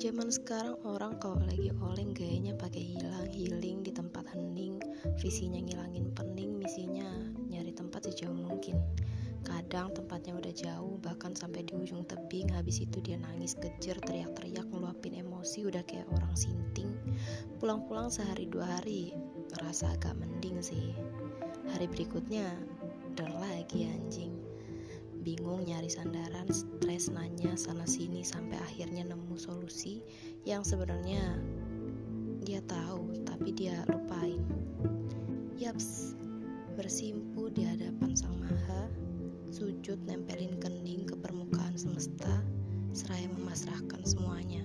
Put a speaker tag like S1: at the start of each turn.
S1: Zaman sekarang orang kalau lagi oleng gayanya pakai hilang healing di tempat hening, visinya ngilangin pening, misinya nyari tempat sejauh mungkin. Kadang tempatnya udah jauh, bahkan sampai di ujung tebing. Habis itu dia nangis kejer, teriak-teriak, ngeluapin emosi, udah kayak orang sinting. Pulang-pulang sehari dua hari, ngerasa agak mending sih. Hari berikutnya, bingung nyari sandaran, stres nanya sana sini sampai akhirnya nemu solusi yang sebenarnya dia tahu tapi dia lupain. Yaps, bersimpu di hadapan Sang Maha, sujud nempelin kening ke permukaan semesta, seraya memasrahkan semuanya.